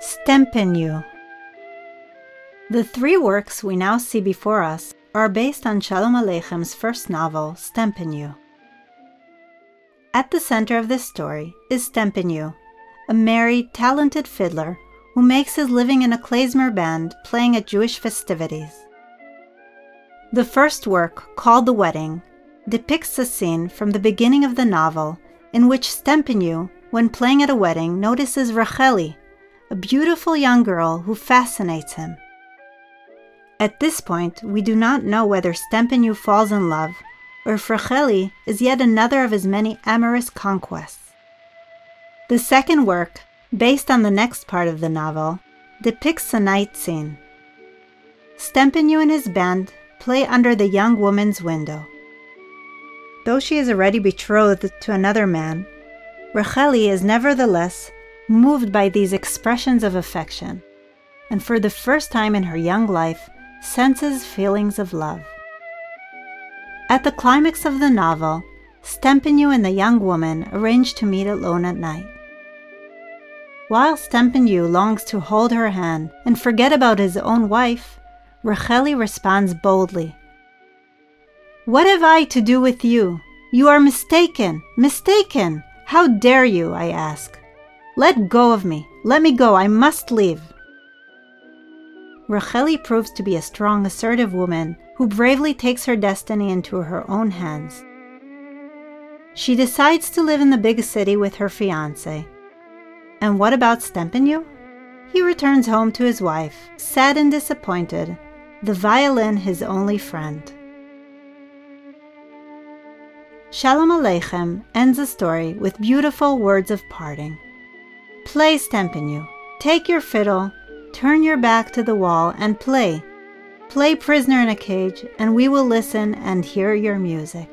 Stempenyu. The three works we now see before us are based on Shalom Aleichem's first novel, Stempenyu. At the center of this story is Stempenyu, a married, talented fiddler who makes his living in a klezmer band playing at Jewish festivities. The first work, called The Wedding, depicts a scene from the beginning of the novel in which Stempenyu, when playing at a wedding, notices Racheli, a beautiful young girl who fascinates him. At this point, we do not know whether Stempenyu falls in love or if Racheli is yet another of his many amorous conquests. The second work, based on the next part of the novel, depicts a night scene. Stempenyu and his band play under the young woman's window. Though she is already betrothed to another man, Racheli is nevertheless moved by these expressions of affection, and for the first time in her young life, senses feelings of love. At the climax of the novel, Stempenyu and the young woman arrange to meet alone at night. While Stempenyu longs to hold her hand and forget about his own wife, Racheli responds boldly. What have I to do with you? You are mistaken, mistaken! How dare you, I ask. Let go of me. Let me go. I must leave. Racheli proves to be a strong, assertive woman who bravely takes her destiny into her own hands. She decides to live in the big city with her fiance. And what about Stempenyu? He returns home to his wife, sad and disappointed, the violin his only friend. Shalom Aleichem ends the story with beautiful words of parting. Play, Stempenyu. Take your fiddle, turn your back to the wall, and play. Play prisoner in a cage, and we will listen and hear your music.